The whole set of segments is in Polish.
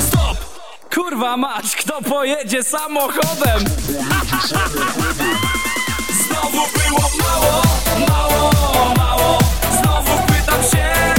Stop! Kurwa mać, kto pojedzie samochodem? Znowu było mało, mało, mało Znowu pytam się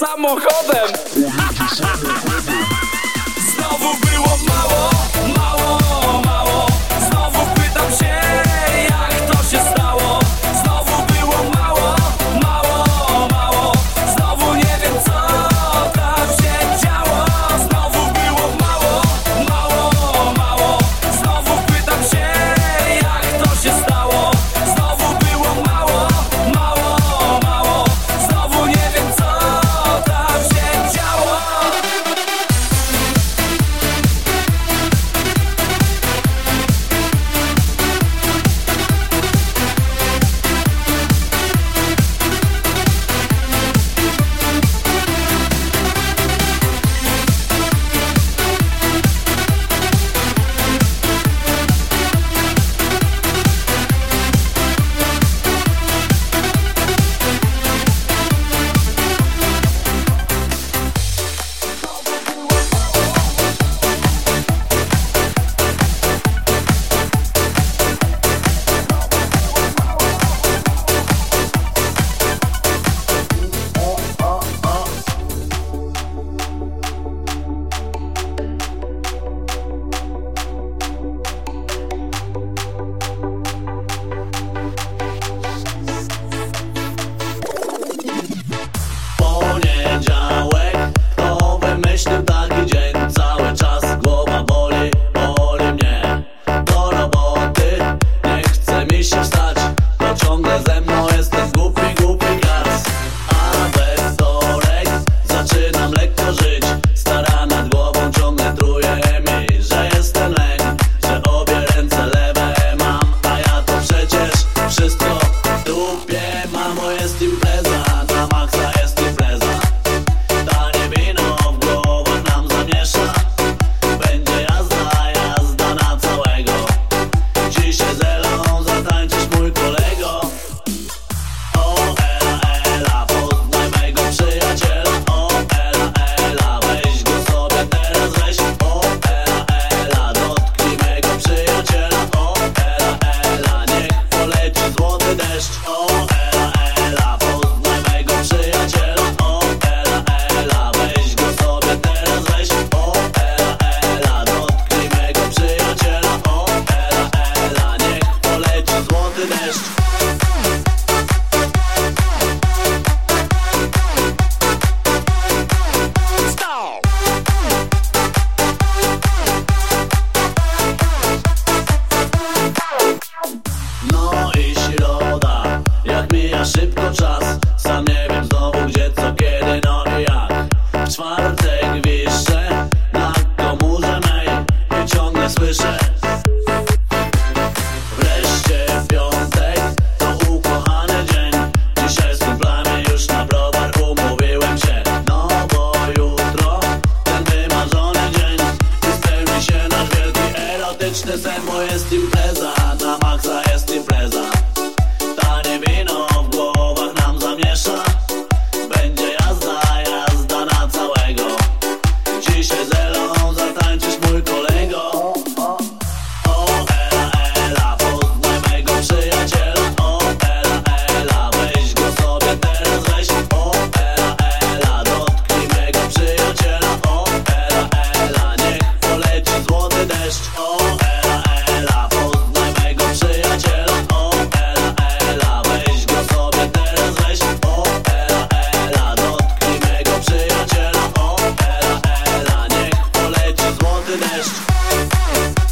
samochodem. Fire, fire, fire.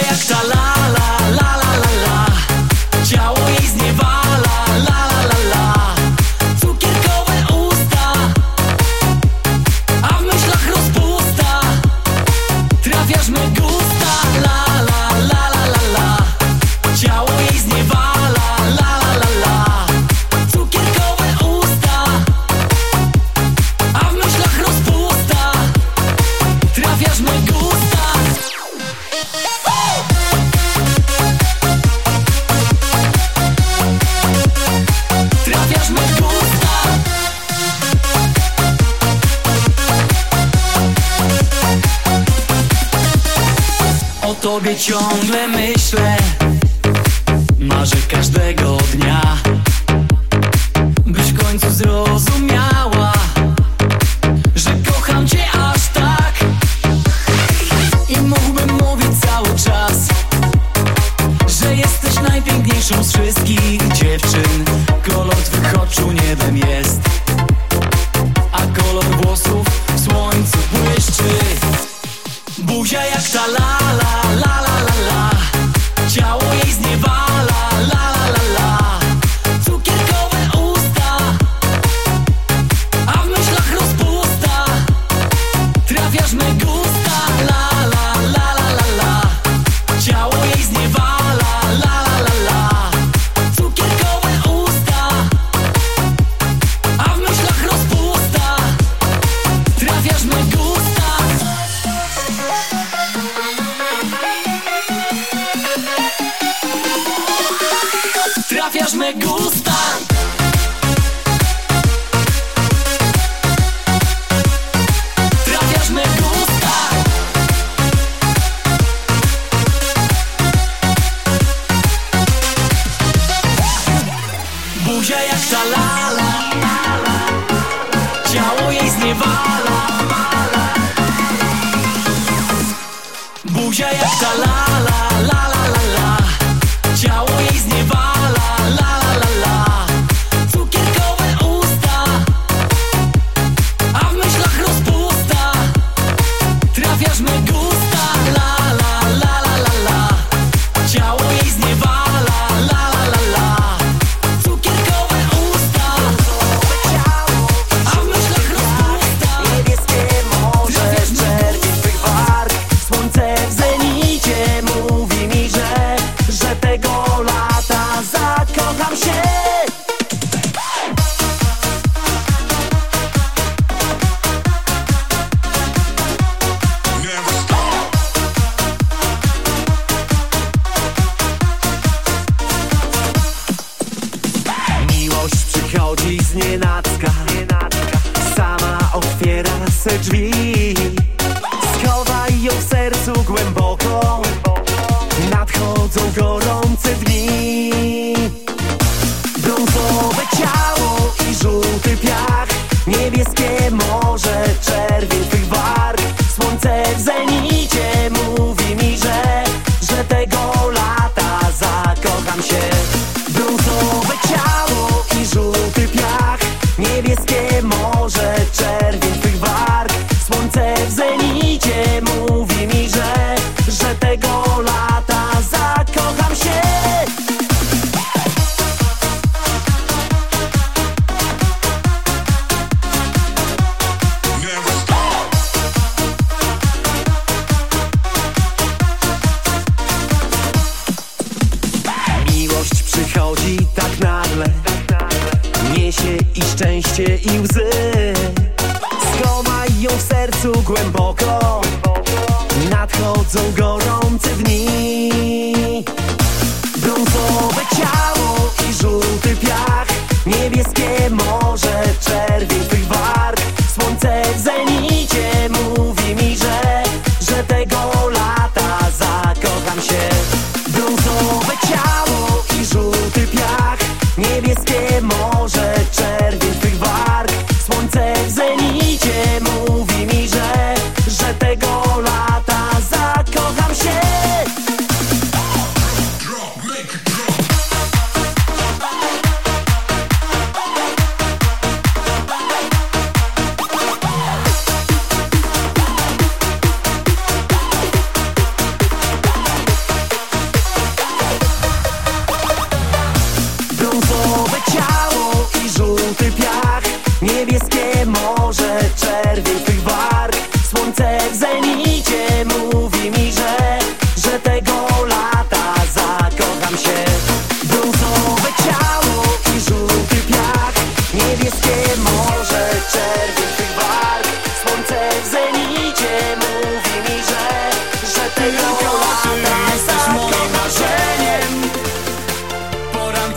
Jak ta Trafiasz me gusta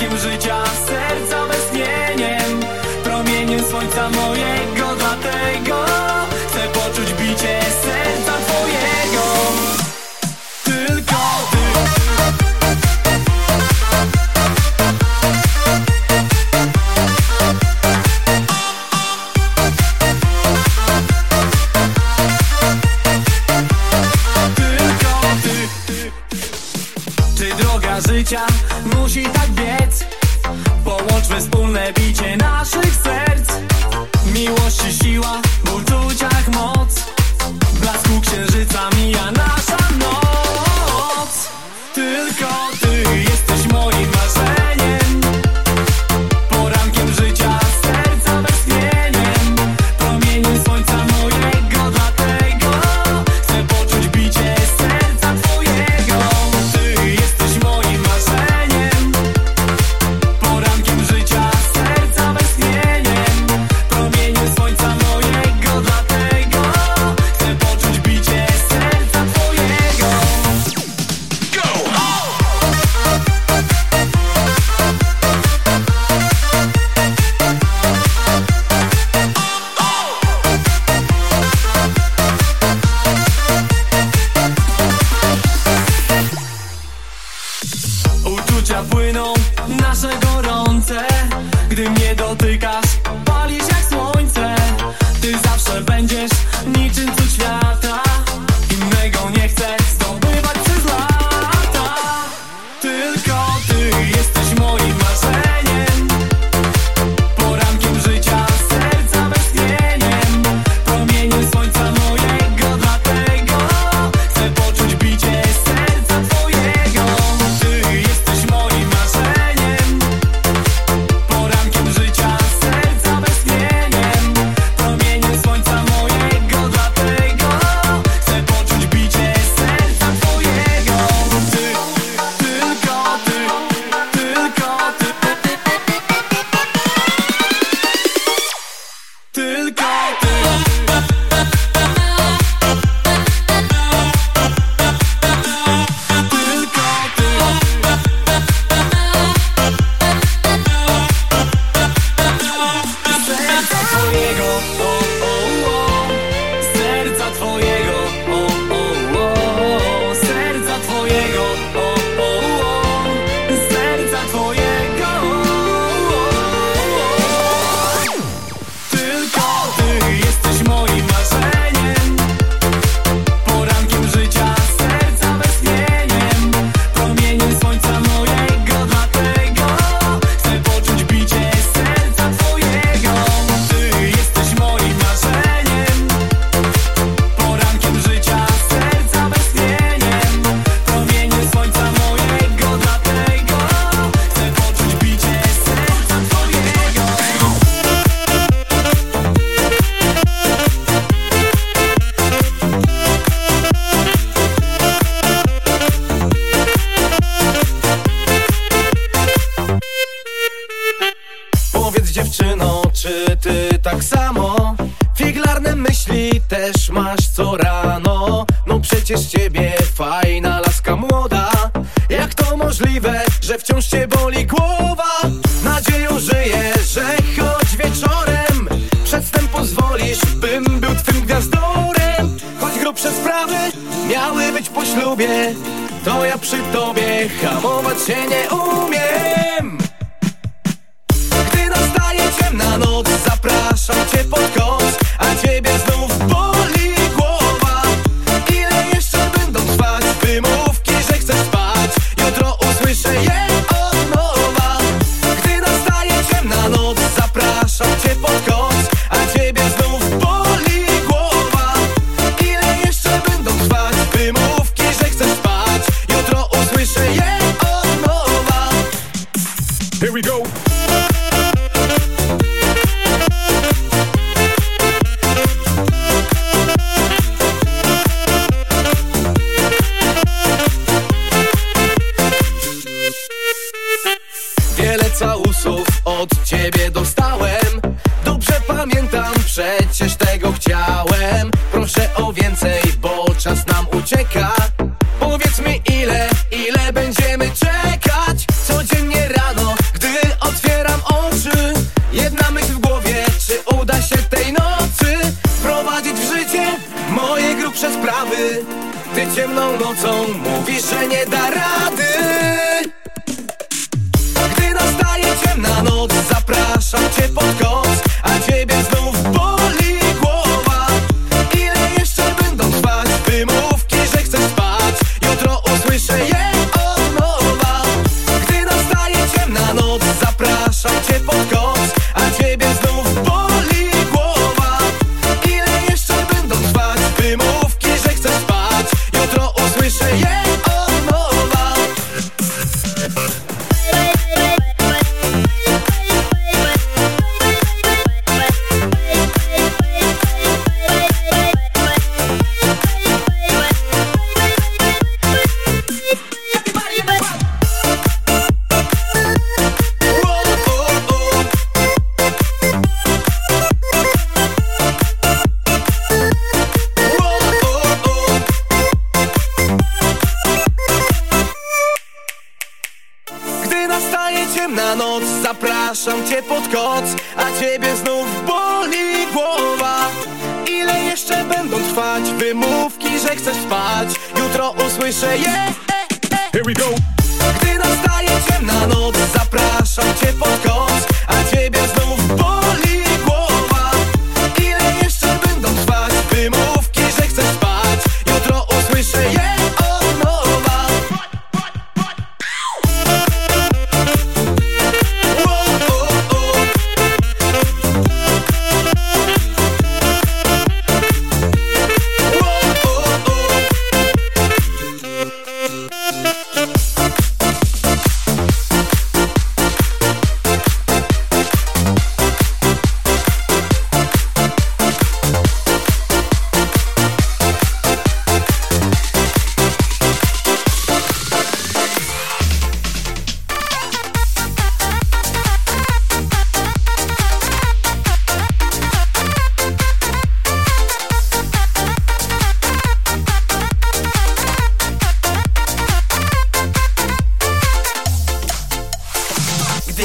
Porankiem życia, serca głowa Nadzieją żyję, że choć wieczorem Przedtem pozwolisz, bym był twym gwiazdorem. Choć grubsze sprawy miały być po ślubie To ja przy tobie hamować się nie umiem. Gdy nastaje ciemna noc Zapraszam cię pod koc A ciebie znów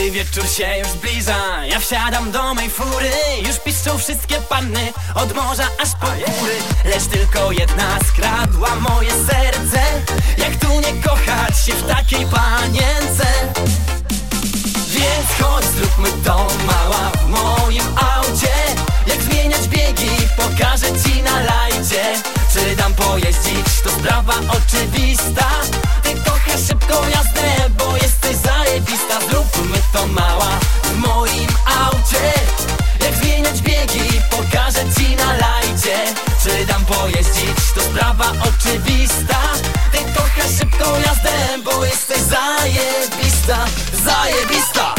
Gdy wieczór się już zbliża Ja wsiadam do mej fury. Już piszczą wszystkie panny Od morza aż po góry. Lecz tylko jedna skradła moje serce. Jak tu nie kochać się w takiej panience? Więc chodź zróbmy to mała w moim aucie. Jak zmieniać biegi pokażę ci na lajcie Czy dam pojeździć? To sprawa oczywista. Ty kochasz szybką jazdę, bo jesteś zajebista. Zróbmy to mała w moim aucie. Jak zmieniać biegi pokażę ci na lajcie. Czy dam pojeździć? To sprawa oczywista. Ty kochasz szybką jazdę, bo jesteś zajebista. Zajebista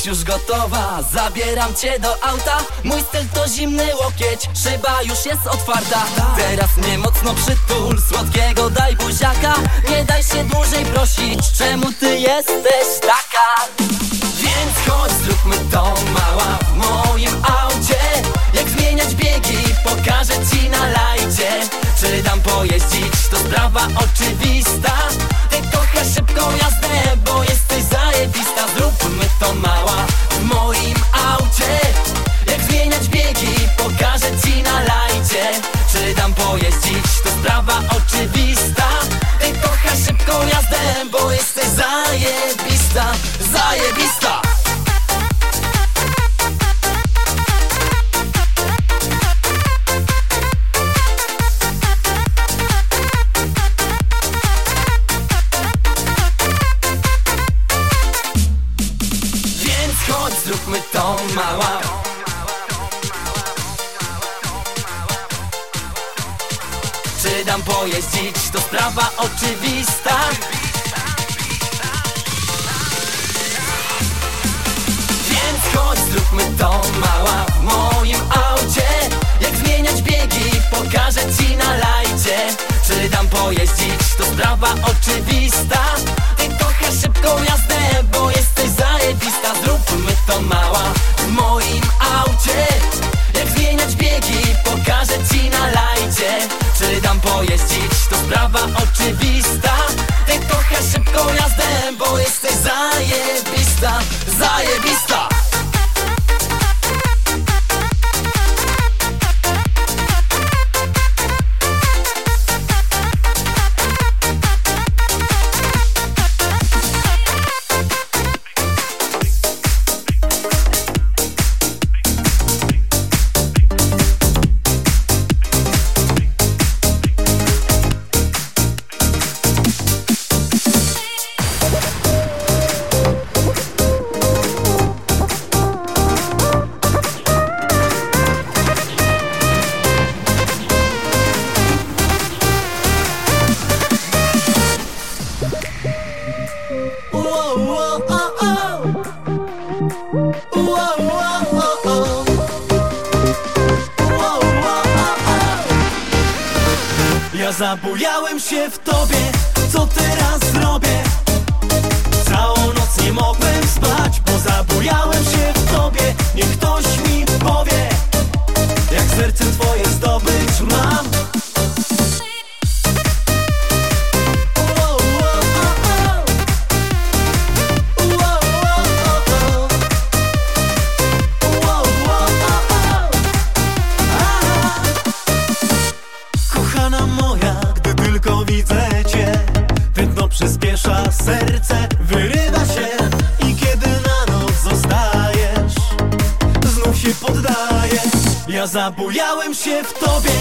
Ty jesteś już gotowa. Zabieram cię do auta. Mój styl to zimny łokieć. Szyba już jest otwarta. Teraz mnie mocno przytul. Słodkiego daj buziaka. Nie daj się dłużej prosić. Czemu ty jesteś taka? Więc chodź zróbmy to mała W moim aucie. Jak zmieniać biegi Pokażę ci na lajcie. Czy dam pojeździć To sprawa oczywista. Ty kochasz szybką jazdę Bo jesteś zajebista Zróbmy to mała W moim aucie. Jak zmieniać biegi Pokażę ci na lajcie. Czy dam pojeździć To sprawa oczywista. Ty kochasz szybką jazdę Bo jesteś zajebista Zajebista Czy dam pojeździć, to sprawa oczywista. Więc chodź, zróbmy to mała W moim aucie. Jak zmieniać biegi Pokażę ci na lajcie. Czy dam pojeździć To sprawa oczywista. Ty kochasz szybką jazdę Bo jesteś zajebista. Zróbmy to mała W moim aucie Jak zmieniać biegi Pokażę ci na lajcie. Czy dam pojeździć To sprawa oczywista. Ty kochasz szybką jazdę Bo jesteś zajebista Zajebista zabujałem się w tobie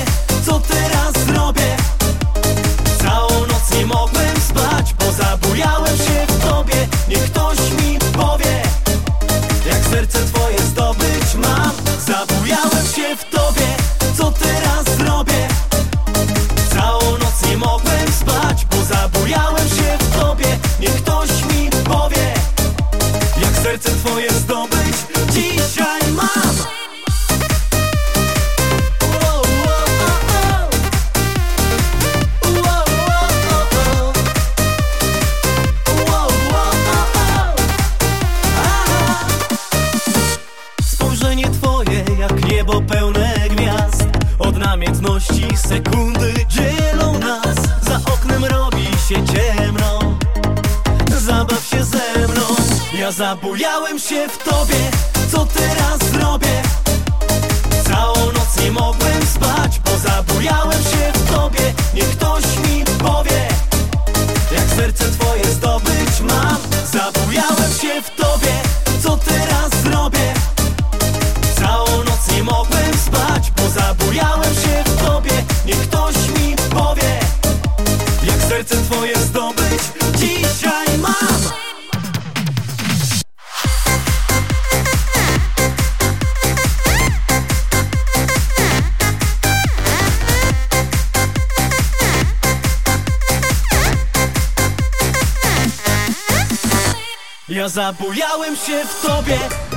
zabujałem się w tobie.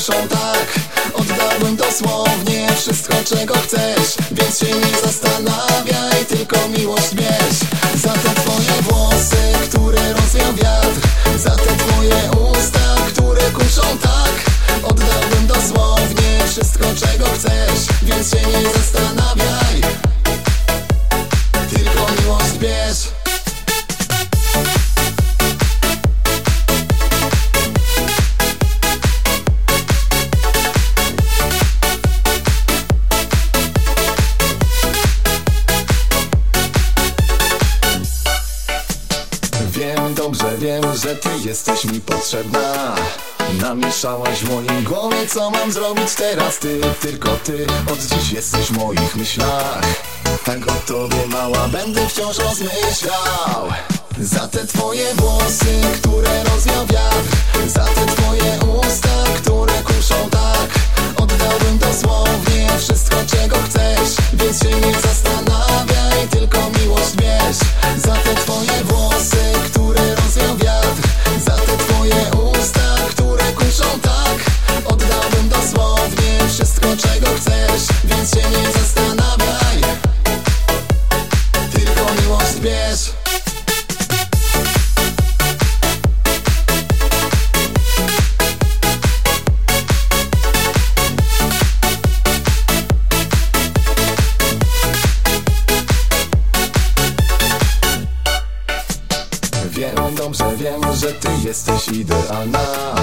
muszą tak. Oddałbym dosłownie wszystko czego chcesz. Więc się nie zastanawiaj, tylko miłość bierz. Za te twoje włosy, które rozwiał wiatr. Za te twoje usta, które kuszą tak. Oddałbym dosłownie wszystko czego chcesz. Więc się nie zastanawiaj. Szałaś w moim głowie, co mam zrobić teraz ty? Tylko ty, od dziś jesteś w moich myślach. Tak o tobie mała będę wciąż rozmyślał. Za te twoje włosy, które rozwiał wiatr Za te twoje usta, które kuszą tak. Oddałbym dosłownie wszystko czego chcesz. Więc się nie zastanawiaj, tylko miłość bierz. Za te twoje włosy, które się Tylko miłość Wiem, dobrze wiem, że ty jesteś idealna.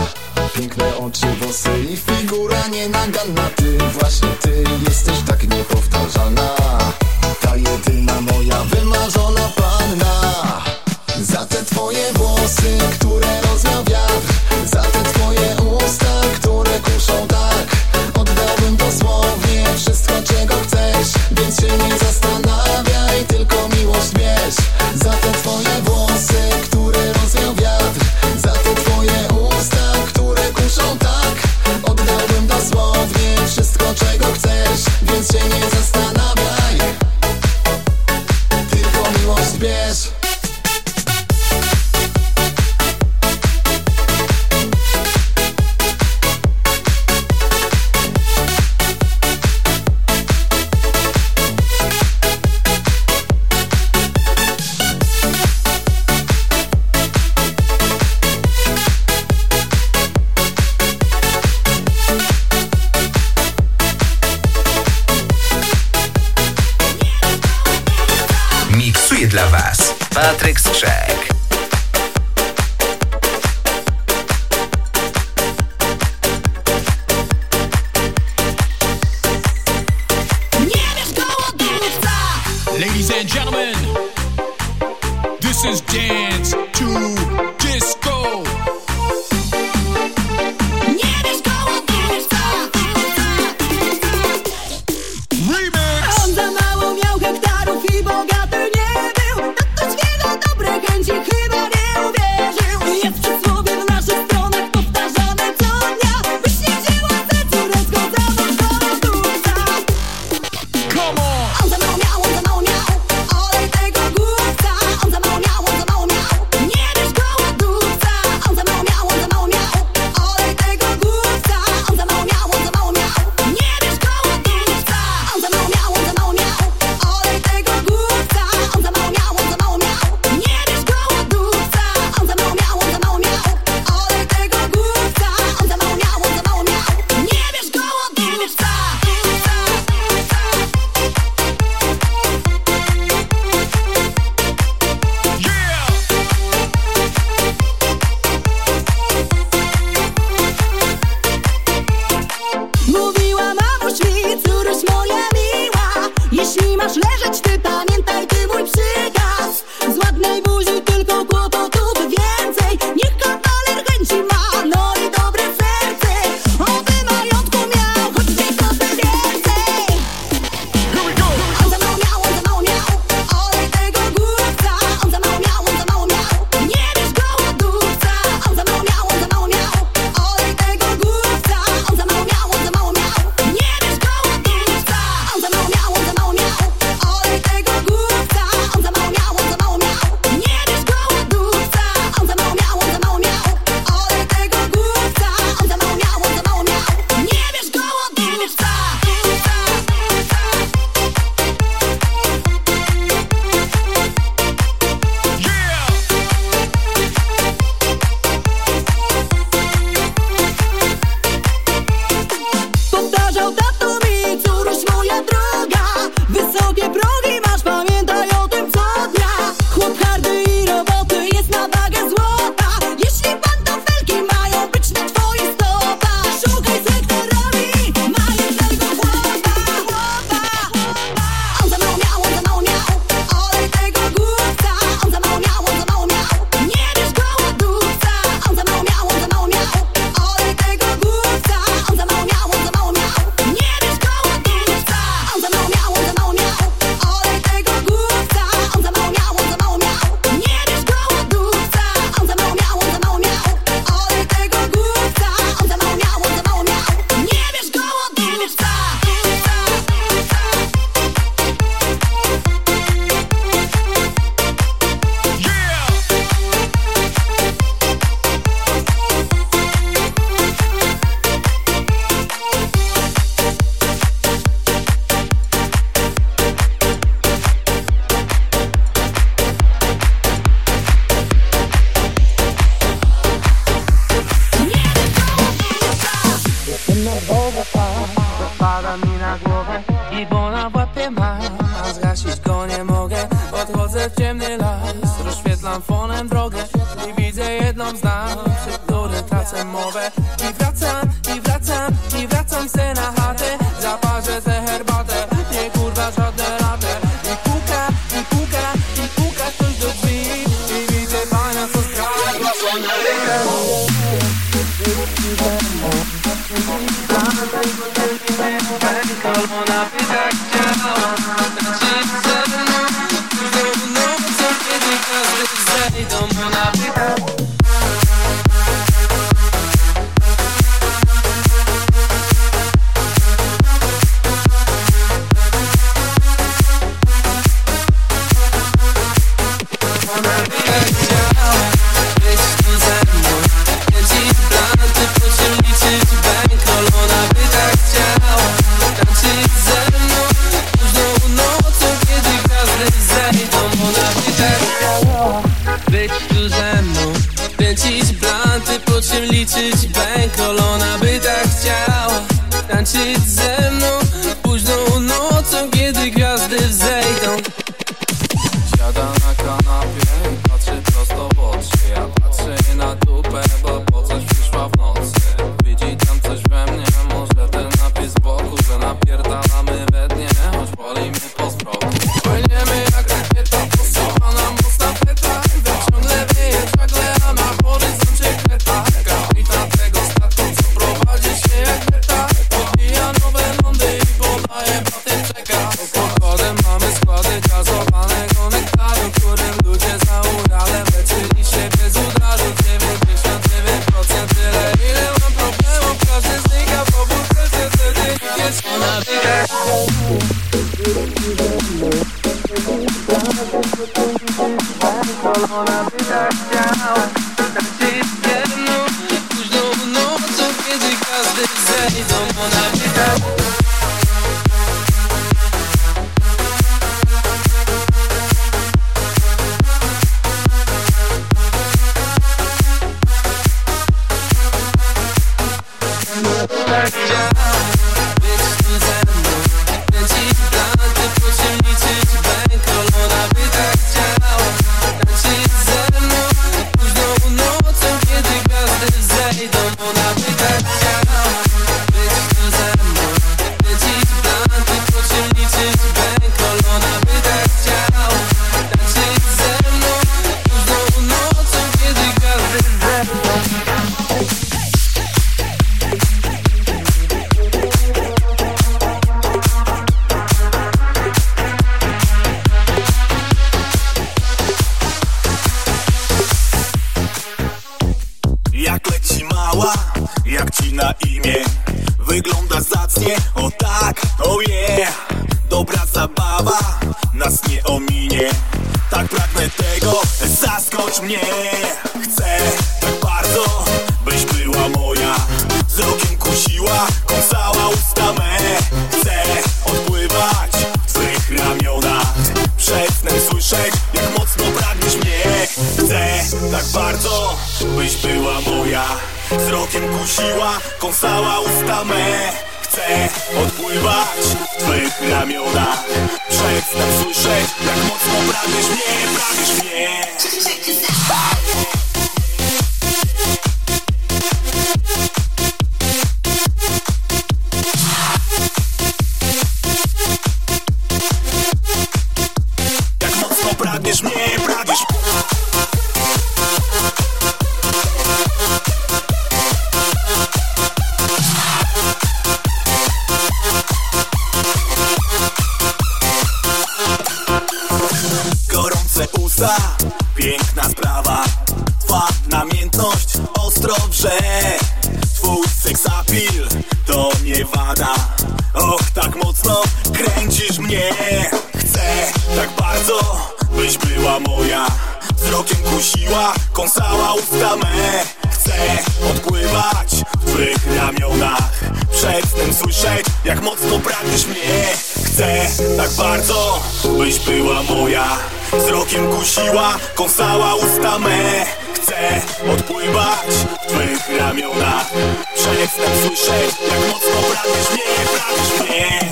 przedtem słyszeć Jak mocno pragniesz mnie. Chcę tak bardzo, byś była moja. Wzrokiem kusiła, kąsała usta me. Chcę odpływać w twych ramionach. Przedtem słyszeć Jak mocno pragniesz mnie, pragniesz mnie.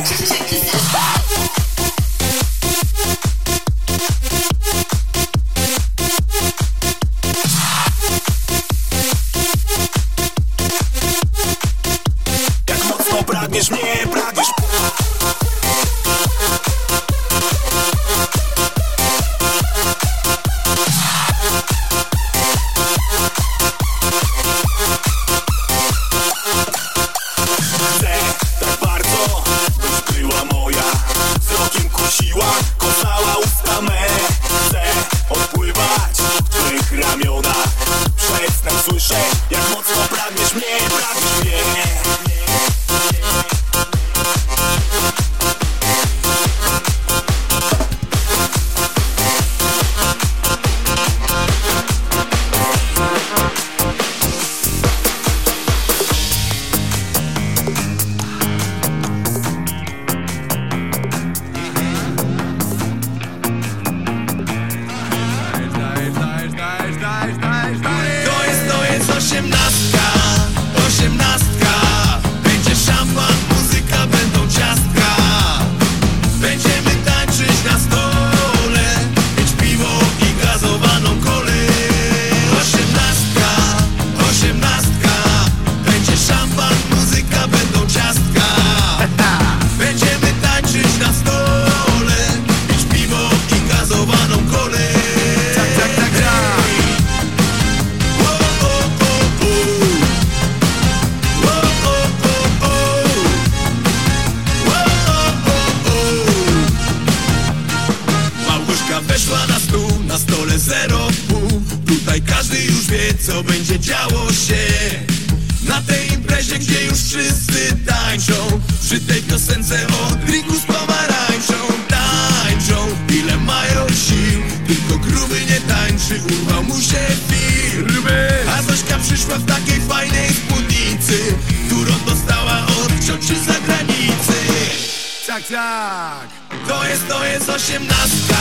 Jest, to jest osiemnastka.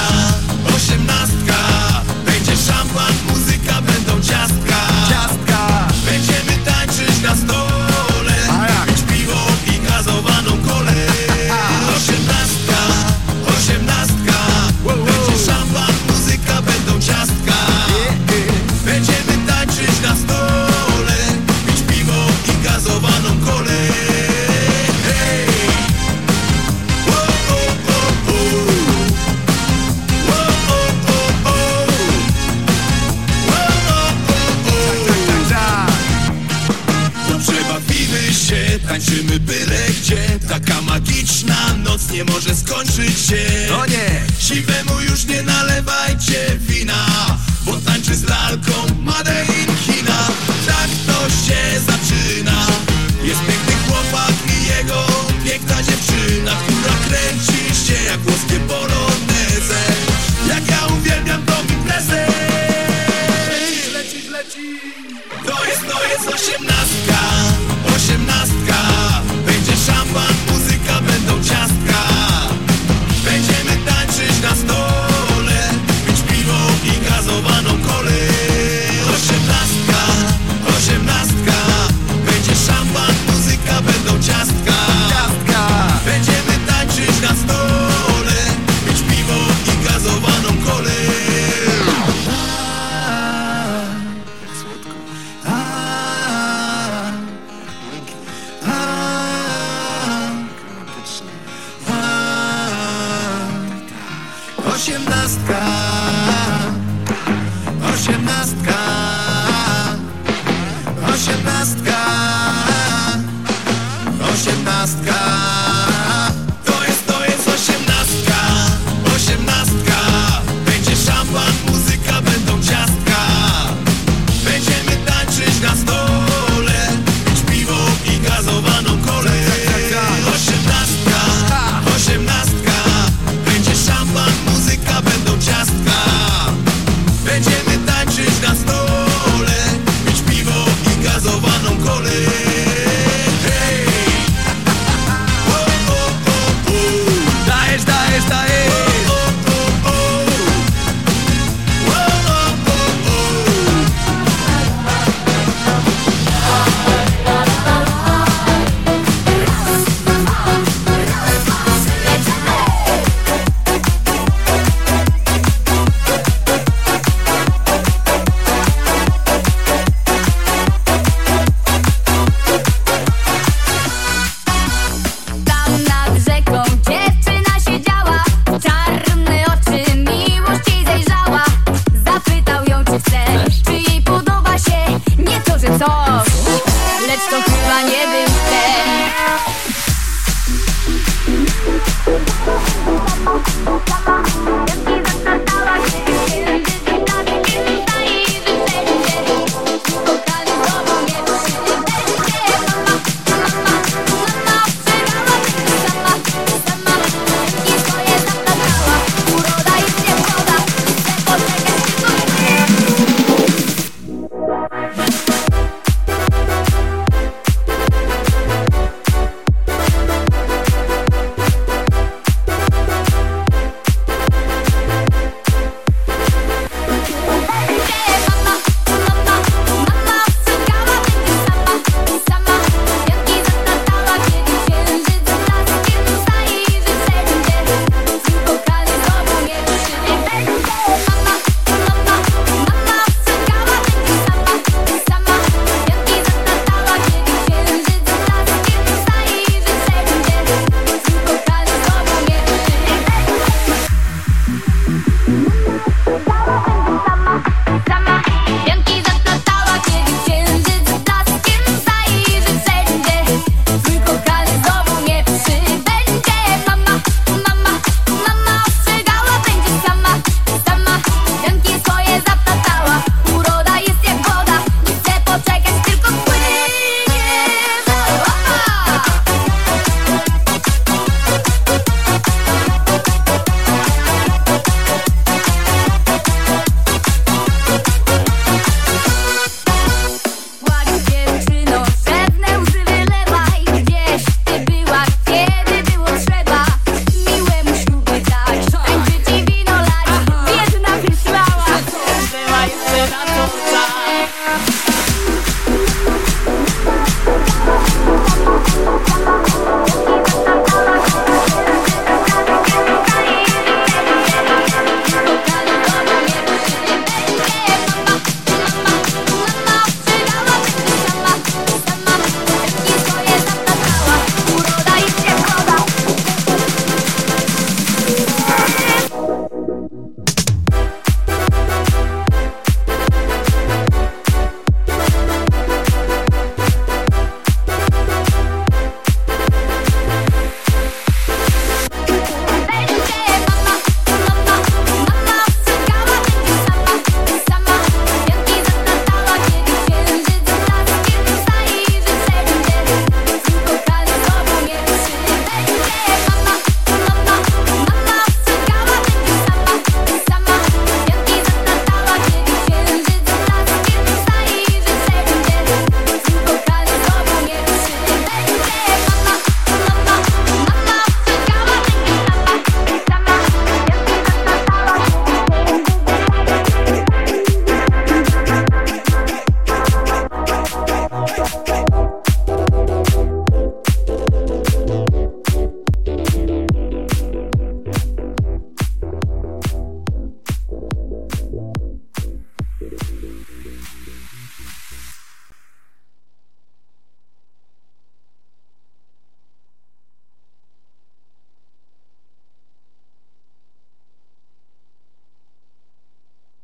Osiemnastka